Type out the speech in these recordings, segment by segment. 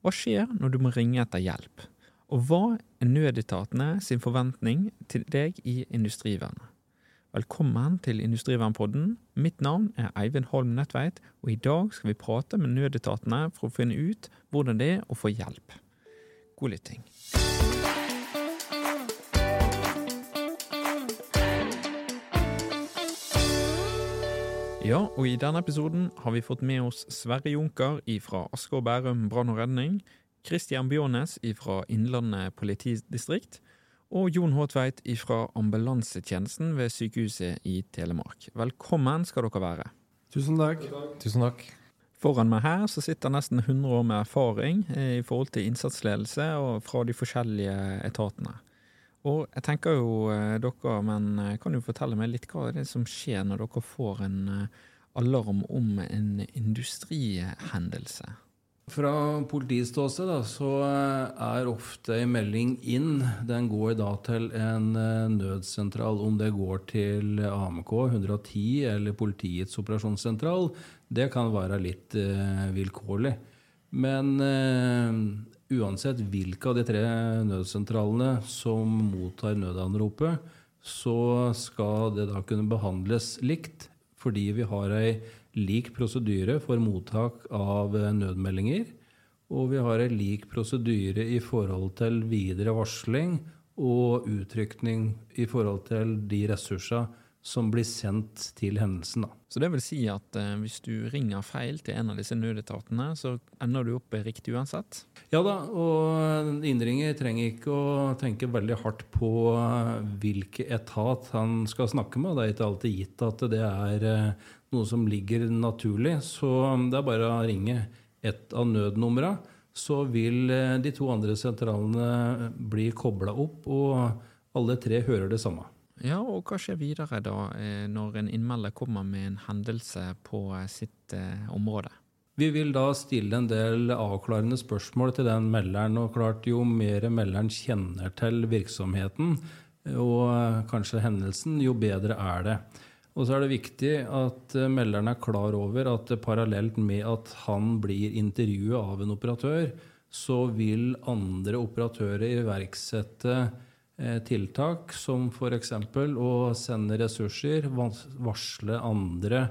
Hva skjer når du må ringe etter hjelp? Og hva er nødetatene sin forventning til deg i Industrivernet? Velkommen til Industrivernpodden. Mitt navn er Eivind Holm Nødtveit, og i dag skal vi prate med nødetatene for å finne ut hvordan det er å få hjelp. God lytting. Ja, og i denne episoden har vi fått med oss Sverre Junker fra Asker og Bærum brann og redning, Christian Bjørnes fra Innlandet politidistrikt og Jon H. Tveit fra ambulansetjenesten ved Sykehuset i Telemark. Velkommen skal dere være. Tusen takk. Tusen takk. Foran meg her så sitter nesten 100 år med erfaring i forhold til innsatsledelse og fra de forskjellige etatene. Og jeg tenker jo eh, dere, men eh, kan du fortelle meg litt hva er det som skjer når dere får en eh, alarm om en industrihendelse? Fra politiets ståsted så er ofte en melding inn. Den går da til en nødsentral. Om det går til AMK 110 eller politiets operasjonssentral, det kan være litt vilkårlig. Men uansett hvilke av de tre nødsentralene som mottar nødanropet, så skal det da kunne behandles likt, fordi vi har ei lik prosedyre for mottak av nødmeldinger. Og vi har ei lik prosedyre i forhold til videre varsling og utrykning i forhold til de ressurser som blir sendt til hendelsen. Da. Så det vil si at eh, hvis du ringer feil til en av disse nødetatene, så ender du opp riktig uansett? Ja da, og innringer trenger ikke å tenke veldig hardt på eh, hvilken etat han skal snakke med. Det er ikke alltid gitt at det er eh, noe som ligger naturlig, så det er bare å ringe et av nødnumra. Så vil eh, de to andre sentralene bli kobla opp, og alle tre hører det samme. Ja, og hva skjer videre da, eh, når en innmelder kommer med en hendelse på eh, sitt eh, område? Vi vil da stille en del avklarende spørsmål til den melderen. Og klart, jo mer melderen kjenner til virksomheten og kanskje hendelsen, jo bedre er det. Og så er det viktig at melderen er klar over at parallelt med at han blir intervjuet av en operatør, så vil andre operatører iverksette tiltak, som f.eks. å sende ressurser, varsle andre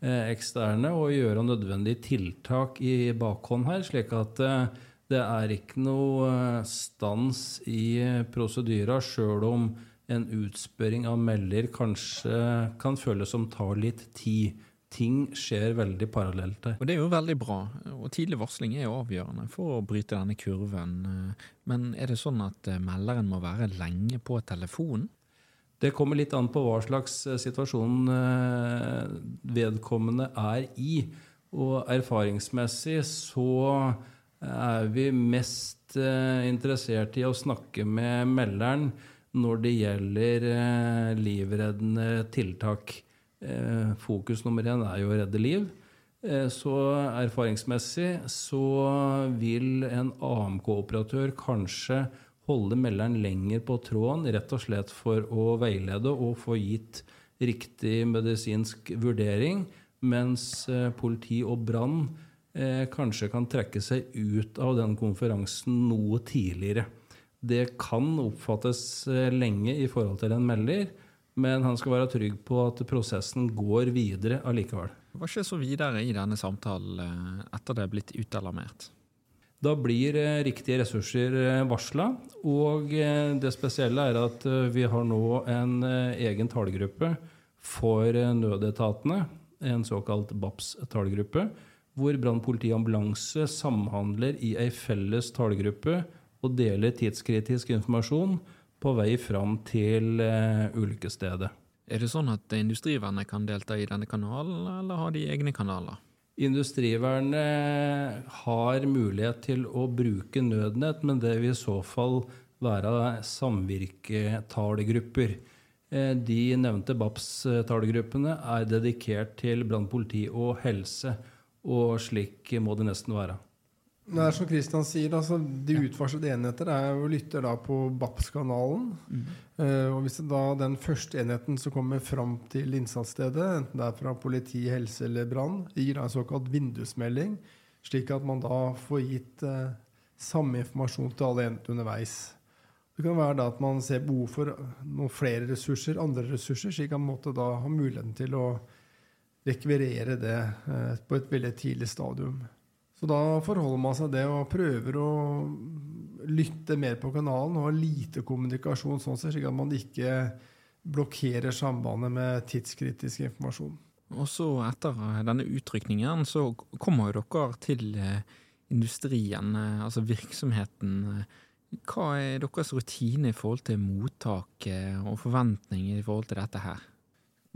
eh, eksterne og gjøre nødvendige tiltak i bakhånd her, slik at eh, det er ikke noe stans i prosedyra, sjøl om en utspørring av melder kanskje kan føles som tar litt tid ting skjer veldig parallelt der. Og Det er jo veldig bra. og Tidlig varsling er jo avgjørende for å bryte denne kurven. Men er det sånn at eh, melderen må være lenge på telefonen? Det kommer litt an på hva slags eh, situasjon eh, vedkommende er i. Og erfaringsmessig så er vi mest interessert i å snakke med melderen når det gjelder livreddende tiltak. Eh, fokus nummer én er jo å redde liv. Eh, så erfaringsmessig så vil en AMK-operatør kanskje holde melderen lenger på tråden, rett og slett for å veilede og få gitt riktig medisinsk vurdering, mens eh, politi og brann kanskje kan trekke seg ut av den konferansen noe tidligere. Det kan oppfattes lenge i forhold til en melder, men han skal være trygg på at prosessen går videre allikevel. Hva skjer så videre i denne samtalen eh, etter det er blitt utalarmert? Da blir eh, riktige ressurser eh, varsla. Og det spesielle er at vi har nå en egen tallgruppe for nødetatene. En såkalt BAPS-tallgruppe. Hvor brann, politi ambulanse samhandler i ei felles tallgruppe og deler tidskritisk informasjon på vei fram til uh, ulykkesstedet. Er det sånn at Industrivernet kan delta i denne kanalen, eller har de egne kanaler? Industrivernet har mulighet til å bruke nødnett, men det vil i så fall være samvirketalegrupper. Eh, de nevnte BAPS-talegruppene er dedikert til brann, politi og helse, og slik må det nesten være. Det er som Kristian sier, altså, De utvarslede enheter er jo lytter da på BAPS-kanalen. Mm. Uh, og Hvis da den første enheten som kommer fram til innsatsstedet, enten det er fra politi, helse eller brann, gir da en såkalt vindusmelding, slik at man da får gitt uh, samme informasjon til alle enheter underveis. Det kan være da at man ser behov for noen flere ressurser, andre ressurser, slik at man da ha muligheten til å rekvirere det uh, på et veldig tidlig stadium. Så da forholder man seg det og prøver å lytte mer på kanalen og ha lite kommunikasjon sånn sett, slik at man ikke blokkerer sambandet med tidskritisk informasjon. Og så etter denne utrykningen så kommer jo dere til eh, industrien, eh, altså virksomheten. Hva er deres rutine i forhold til mottak og forventninger i forhold til dette her?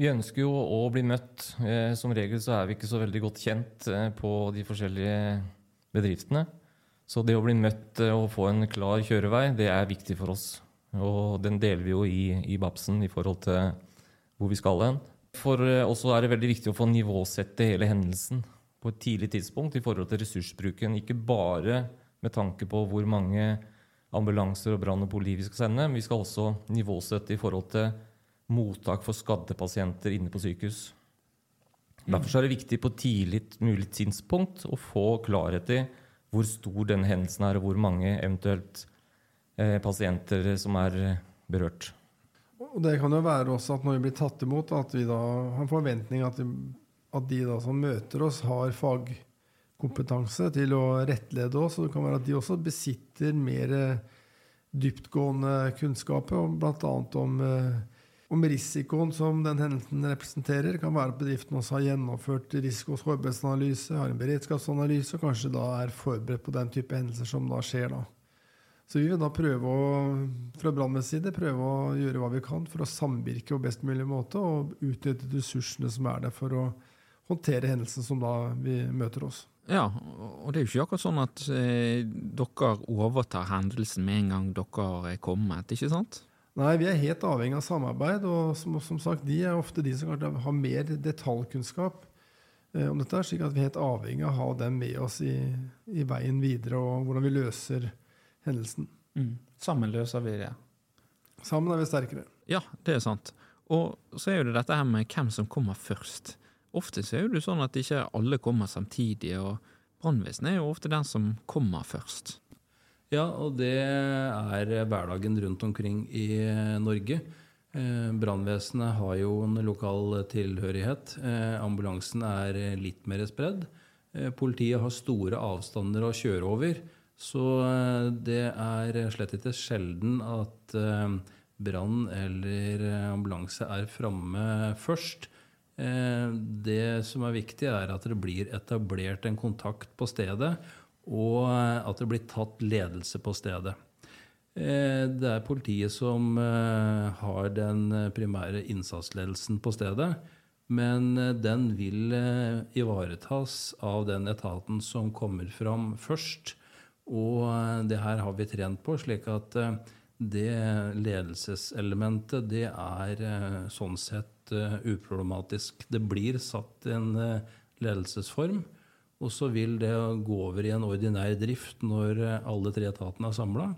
Vi ønsker jo å bli møtt. Eh, som regel så er vi ikke så veldig godt kjent eh, på de forskjellige bedriftene. Så det å bli møtt og få en klar kjørevei, det er viktig for oss. Og den deler vi jo i, i Babsen i forhold til hvor vi skal hen. For oss er det veldig viktig å få nivåsette hele hendelsen på et tidlig tidspunkt i forhold til ressursbruken. Ikke bare med tanke på hvor mange ambulanser og brann og politi vi skal sende, men vi skal også nivåsette i forhold til mottak for skadde pasienter inne på sykehus. Derfor er det viktig på tidlig mulig tidspunkt å få klarhet i hvor stor denne hendelsen er, og hvor mange eventuelt eh, pasienter som er berørt. Og Det kan jo være også at når vi blir tatt imot, at vi da har en forventning at de, at de da som møter oss, har fagkompetanse til å rettlede oss. Og det kan være at de også besitter mer dyptgående kunnskaper, bl.a. om eh, om risikoen som den hendelsen representerer. Det kan være at bedriften også har gjennomført risiko- og sårbarhetsanalyse, har en beredskapsanalyse og kanskje da er forberedt på den type hendelser som da skjer. da. Så vi vil da prøve å, fra brannvesenets side prøve å gjøre hva vi kan for å samvirke på best mulig måte og utnytte ressursene som er der for å håndtere hendelsen som da vi møter oss. Ja, og det er jo ikke akkurat sånn at eh, dere overtar hendelsen med en gang dere er kommet, ikke sant? Nei, vi er helt avhengig av samarbeid. Og som, som sagt, de er ofte de som har mer detaljkunnskap eh, om dette, slik at vi er helt avhengig av å ha dem med oss i, i veien videre, og hvordan vi løser hendelsen. Mm. Sammen løser vi det. Sammen er vi sterkere. Ja, det er sant. Og så er jo det dette her med hvem som kommer først. Ofte så er det sånn at ikke alle kommer samtidig, og brannvesenet er jo ofte den som kommer først. Ja, og det er hverdagen rundt omkring i Norge. Eh, Brannvesenet har jo en lokal tilhørighet. Eh, ambulansen er litt mer spredd. Eh, politiet har store avstander å kjøre over. Så det er slett ikke sjelden at brann eller ambulanse er framme først. Det som er viktig, er at det blir etablert en kontakt på stedet og eh, at det blir tatt ledelse på stedet. Eh, det er politiet som eh, har den primære innsatsledelsen på stedet. Men den vil ivaretas av den etaten som kommer fram først. Og det her har vi trent på, slik at det ledelseselementet, det er sånn sett uproblematisk. Det blir satt en ledelsesform. Og så vil det gå over i en ordinær drift når eh, alle tre etatene er samla.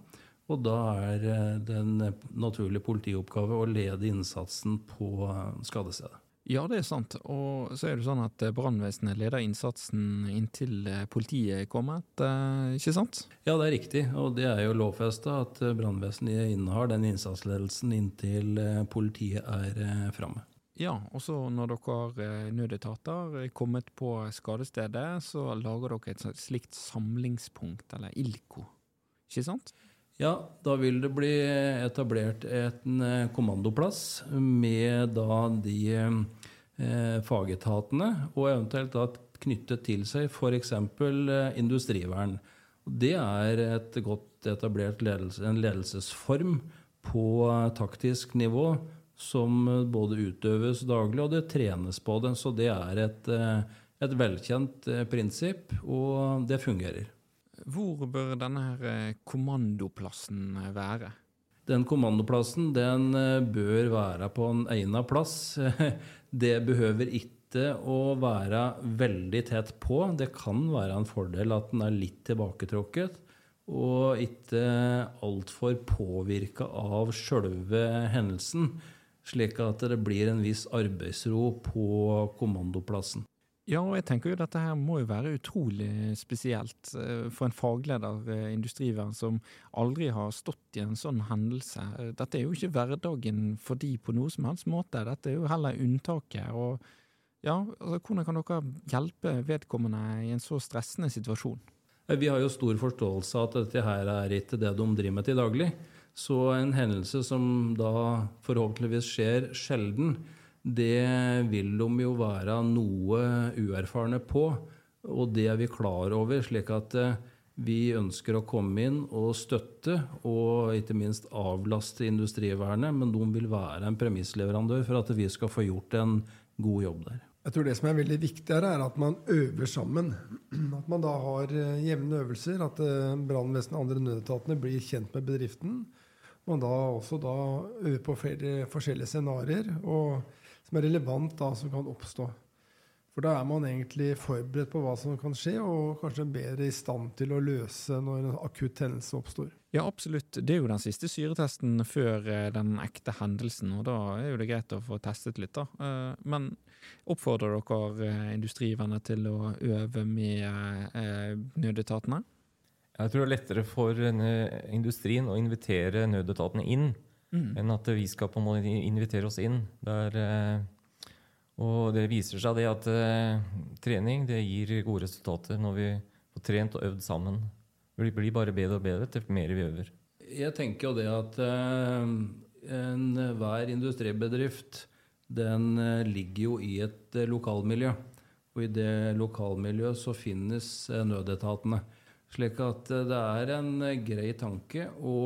Og da er eh, det en naturlig politioppgave å lede innsatsen på eh, skadestedet. Ja, det er sant. Og så er det sånn at brannvesenet leder innsatsen inntil politiet er kommet, ikke sant? Ja, det er riktig. Og det er jo lovfesta at brannvesenet innehar den innsatsledelsen inntil politiet er framme. Ja, også når dere eh, nødetater er kommet på skadestedet, så lager dere et slikt samlingspunkt, eller ILKO, ikke sant? Ja, da vil det bli etablert en eh, kommandoplass med da de eh, fagetatene, og eventuelt da knyttet til seg f.eks. Eh, industrivern. Det er et godt etablert ledelse, en ledelsesform på taktisk nivå som både utøves daglig, og det trenes på det. Så det er et, eh, et velkjent eh, prinsipp, og det fungerer. Hvor bør denne her eh, kommandoplassen være? Den kommandoplassen den bør være på en egnet plass. Det behøver ikke å være veldig tett på. Det kan være en fordel at den er litt tilbaketrukket. Og ikke altfor påvirka av sjølve hendelsen slik at det blir en viss arbeidsro på kommandoplassen. Ja, og jeg tenker jo dette her må jo være utrolig spesielt eh, for en fagleder i industrivern som aldri har stått i en sånn hendelse. Dette er jo ikke hverdagen for de på noe som helst måte, dette er jo heller unntaket. og ja, altså, Hvordan kan dere hjelpe vedkommende i en så stressende situasjon? Eh, vi har jo stor forståelse av at dette her er ikke det de driver med til daglig. Så en hendelse som da forhåpentligvis skjer sjelden, det vil de jo være noe uerfarne på. Og det er vi klar over, slik at eh, vi ønsker å komme inn og støtte, og ikke minst avlaste industrivernet, men de vil være en premissleverandør for at vi skal få gjort en god jobb der. Jeg tror det som er veldig viktig her, er at man øver sammen. At man da har eh, jevne øvelser. At eh, brannvesenet og andre nødetatene blir kjent med bedriften. Man da også da øver på flere forskjellige scenarioer. Som er relevant da, som kan oppstå. For da er man egentlig forberedt på hva som kan skje, og kanskje bedre i stand til å løse når en akutt hendelse oppstår. Ja, absolutt. Det er jo den siste syretesten før eh, den ekte hendelsen, og da er jo det greit å få testet litt, da. Eh, men oppfordrer dere eh, industrivenner til å øve med nødetatene? Jeg tror det er lettere for industrien å invitere nødetatene inn mm. enn at vi skal på en måte invitere oss inn. Der, eh, og det viser seg det at uh, trening det gir gode resultater når vi får trent og øvd sammen. Vi blir bare bedre og bedre til mer vi øver. Jeg tenker jo det at uh, enhver industribedrift den ligger jo i et lokalmiljø. Og i det lokalmiljøet så finnes nødetatene. Slik at eh, det er en eh, grei tanke å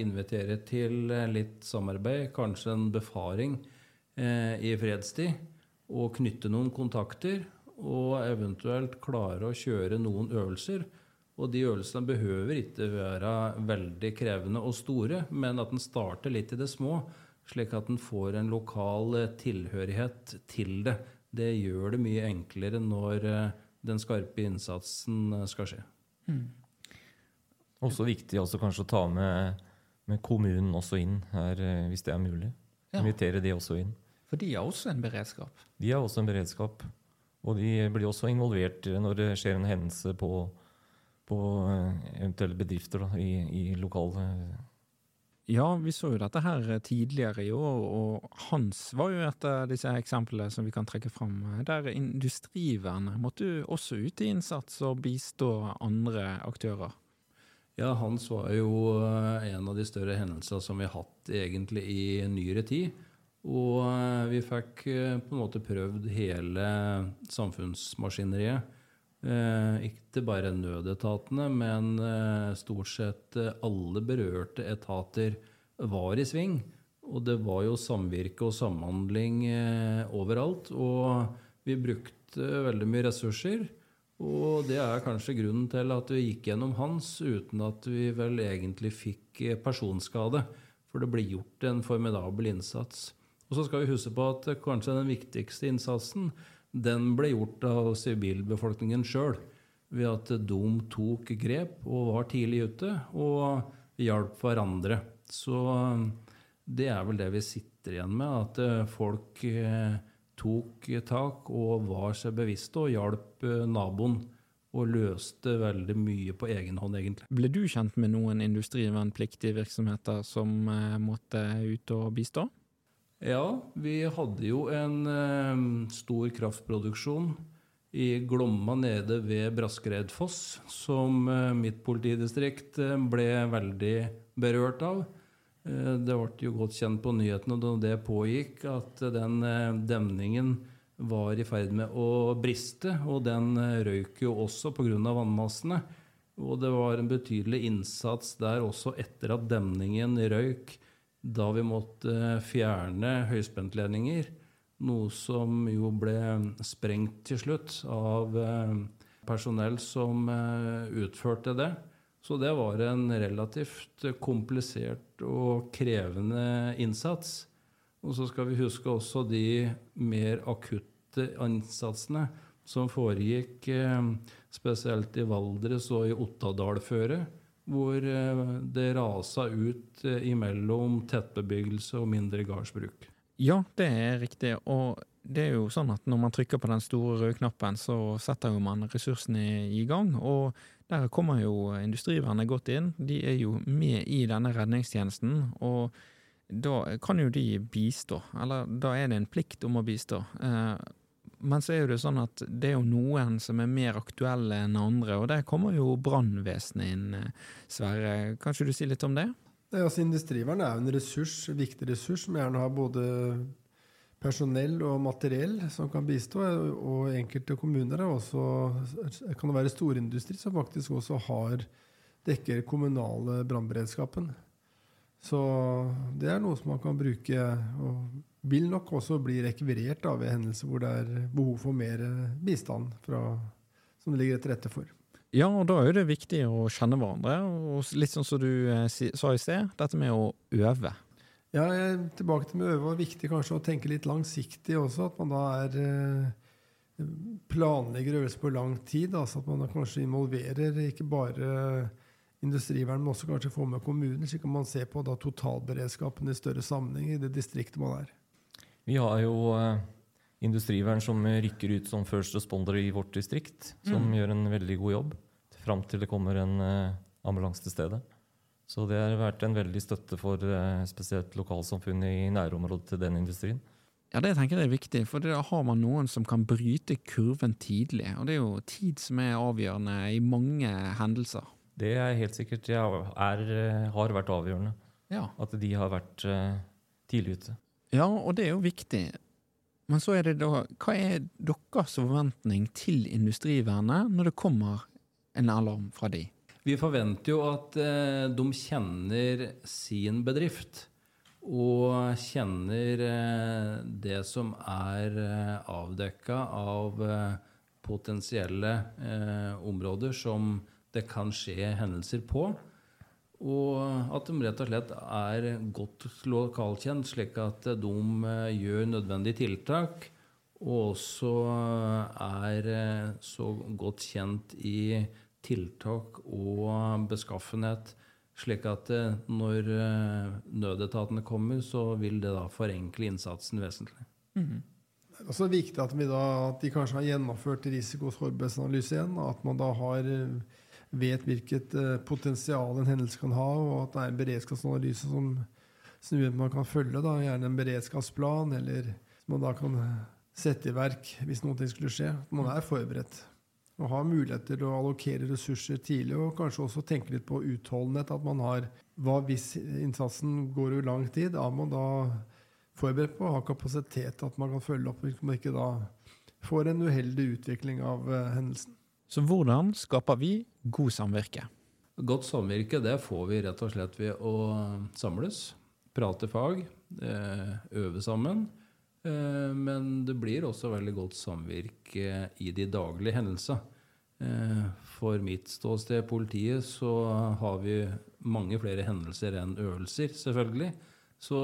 invitere til eh, litt samarbeid, kanskje en befaring eh, i fredstid, og knytte noen kontakter, og eventuelt klare å kjøre noen øvelser. Og de øvelsene behøver ikke være veldig krevende og store, men at en starter litt i det små, slik at en får en lokal tilhørighet til det. Det gjør det mye enklere når den skarpe innsatsen skal skje. Mm. Også viktig altså, kanskje å ta med, med kommunen også inn her, eh, hvis det er mulig. Ja. Invitere de også inn. For de har også en beredskap? De har også en beredskap. Og de blir også involvert når det skjer en hendelse på, på eh, eventuelle bedrifter da, i, i lokale ja, vi så jo dette her tidligere i år, og Hans var jo et av disse eksemplene som vi kan trekke fram. Der industrivernet måtte jo også ut i innsats og bistå andre aktører. Ja, Hans var jo eh, en av de større hendelsene som vi har hatt egentlig i nyere tid. Og eh, vi fikk eh, på en måte prøvd hele samfunnsmaskineriet. Ikke bare nødetatene, men stort sett alle berørte etater var i sving. Og det var jo samvirke og samhandling overalt. Og vi brukte veldig mye ressurser. Og det er kanskje grunnen til at vi gikk gjennom hans uten at vi vel egentlig fikk personskade. For det ble gjort en formidabel innsats. Og så skal vi huske på at kanskje den viktigste innsatsen den ble gjort av sivilbefolkningen sjøl. Ved at de tok grep og var tidlig ute og hjalp hverandre. Så um, det er vel det vi sitter igjen med, at uh, folk uh, tok tak og var seg bevisste og hjalp naboen. Og løste veldig mye på egen hånd, egentlig. Ble du kjent med noen industrivernpliktige virksomheter som måtte ut og bistå? Ja, vi hadde jo en eh, stor kraftproduksjon i Glomma nede ved Braskereidfoss, som eh, mitt politidistrikt eh, ble veldig berørt av. Eh, det ble jo godt kjent på nyhetene da det pågikk, at den eh, demningen var i ferd med å briste. Og den eh, røyk jo også pga. vannmassene. Og det var en betydelig innsats der også etter at demningen røyk da vi måtte fjerne høyspentledninger. Noe som jo ble sprengt til slutt av eh, personell som eh, utførte det. Så det var en relativt komplisert og krevende innsats. Og så skal vi huske også de mer akutte innsatsene som foregikk eh, spesielt i Valdres og i Ottadalføret hvor eh, det rasa ut eh, imellom tettbebyggelse og mindre gardsbruk. Ja, det er riktig. Og det er jo sånn at når man trykker på den store røde knappen, så setter jo man ressursene i gang. Og der kommer jo Industrivernet godt inn. De er jo med i denne redningstjenesten. og da kan jo de bistå, eller da er det en plikt om å bistå. Eh, men så er jo det sånn at det er jo noen som er mer aktuelle enn andre, og der kommer jo brannvesenet inn. eh, Sverre, kan ikke du si litt om det? Er altså Industrivern er jo en ressurs, viktig ressurs som gjerne har både personell og materiell som kan bistå. Og enkelte kommuner er også, kan det være storindustri som faktisk også har dekker kommunale brannberedskapen. Så det er noe som man kan bruke, og vil nok også bli rekvirert da, ved hendelser hvor det er behov for mer bistand fra, som det ligger til rette for. Ja, og da er det viktig å kjenne hverandre, og litt sånn som du eh, sa i sted, dette med å øve. Ja, tilbake til med øve var viktig kanskje å tenke litt langsiktig også. At man da er eh, planlegger øvelser på lang tid. Altså at man da kanskje involverer ikke bare industrivern, men også kanskje får med kommuner, slik at man ser på da totalberedskapen i større sammenheng i det distriktet man er. Vi har jo eh, industrivern som rykker ut som first responder i vårt distrikt, som gjør en veldig god jobb fram til det kommer en eh, ambulanse til stedet. Så det har vært en veldig støtte for eh, spesielt lokalsamfunnet i nærområdet til den industrien. Ja, det tenker jeg er viktig, for da har man noen som kan bryte kurven tidlig. Og det er jo tid som er avgjørende i mange hendelser. Det er helt sikkert er, eh, har vært avgjørende. Ja. At de har vært tidlig ute. Ja, og det er jo viktig. Men så er det da Hva er deres forventning til Industrivernet når det kommer en alarm fra de? Vi forventer jo at eh, de kjenner sin bedrift. Og kjenner eh, det som er eh, avdekka av eh, potensielle eh, områder som det kan skje hendelser på. Og at de rett og slett er godt lokalkjent, slik at de eh, gjør nødvendige tiltak. Og også er eh, så godt kjent i tiltak og beskaffenhet, slik at eh, når eh, nødetatene kommer, så vil det da forenkle innsatsen vesentlig. Det er også viktig at, vi da, at de kanskje har gjennomført risiko- og sårbarhetsanalyse igjen. og At man da har, eh, vet hvilket eh, potensial en hendelse kan ha, og at det er en beredskapsanalyse som, som at man kan følge. Da, gjerne en beredskapsplan, eller som man da kan eh, sette i verk hvis noe skulle skje. At man er forberedt. Og har mulighet til å allokere ressurser tidlig, og kanskje også tenke litt på utholdenhet. At man har hva hvis innsatsen går over lang tid, er man da forberedt på å ha kapasitet til at man kan følge opp, hvis man ikke da får en uheldig utvikling av eh, hendelsen. Så hvordan skaper vi god samvirke? Godt samvirke det får vi rett og slett ved å samles, prate fag, eh, øve sammen. Eh, Men det blir også veldig godt samvirke i de daglige hendelser. Eh, For mitt ståsted, politiet, så har vi mange flere hendelser enn øvelser, selvfølgelig. Så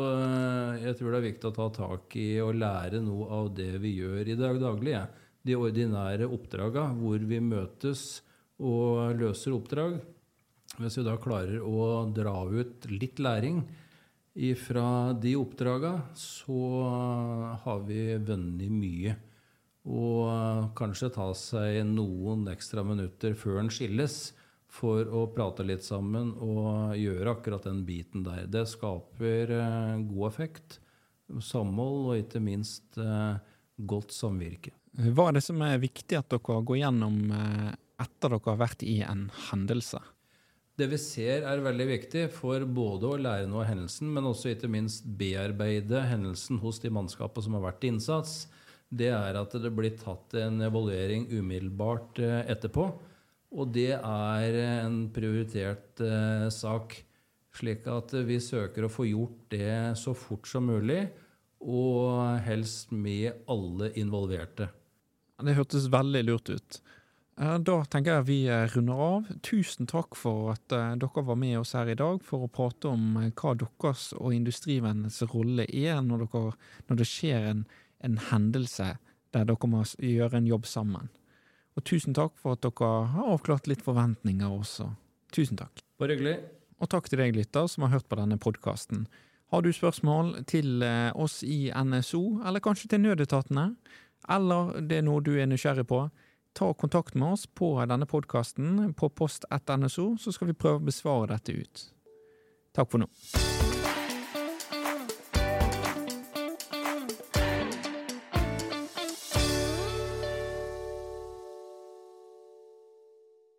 jeg tror det er viktig å ta tak i og lære noe av det vi gjør i daglig, daglige. De ordinære oppdraga hvor vi møtes og løser oppdrag. Hvis vi da klarer å dra ut litt læring fra de oppdraga, så har vi vunnet mye. Og kanskje ta seg noen ekstra minutter før en skilles for å prate litt sammen og gjøre akkurat den biten der. Det skaper eh, god effekt, samhold og ikke minst eh, godt samvirke. Hva er det som er viktig at dere går gjennom eh, etter dere har vært i en hendelse? Det vi ser er veldig viktig for både å lære noe av hendelsen, men også ikke minst bearbeide hendelsen hos de mannskapene som har vært i innsats. Det er at det blir tatt en evaluering umiddelbart eh, etterpå. Og det er en prioritert eh, sak. Slik at vi søker å få gjort det så fort som mulig, og helst med alle involverte. Det hørtes veldig lurt ut. Eh, Da tenker jeg vi eh, runder av. Tusen takk for at eh, dere var med oss her i dag for å prate om hva deres og industrivennenes rolle er når, dere, når det skjer en, en hendelse der dere må gjøre en jobb sammen. Og tusen takk for at dere har avklart litt forventninger også. Tusen takk. Bare hyggelig. Og takk til deg, lytter, som har hørt på denne podkasten. Har du spørsmål til oss i NSO, eller kanskje til nødetatene, eller det er noe du er nysgjerrig på, ta kontakt med oss på denne podkasten på post1.nso, så skal vi prøve å besvare dette ut. Takk for nå.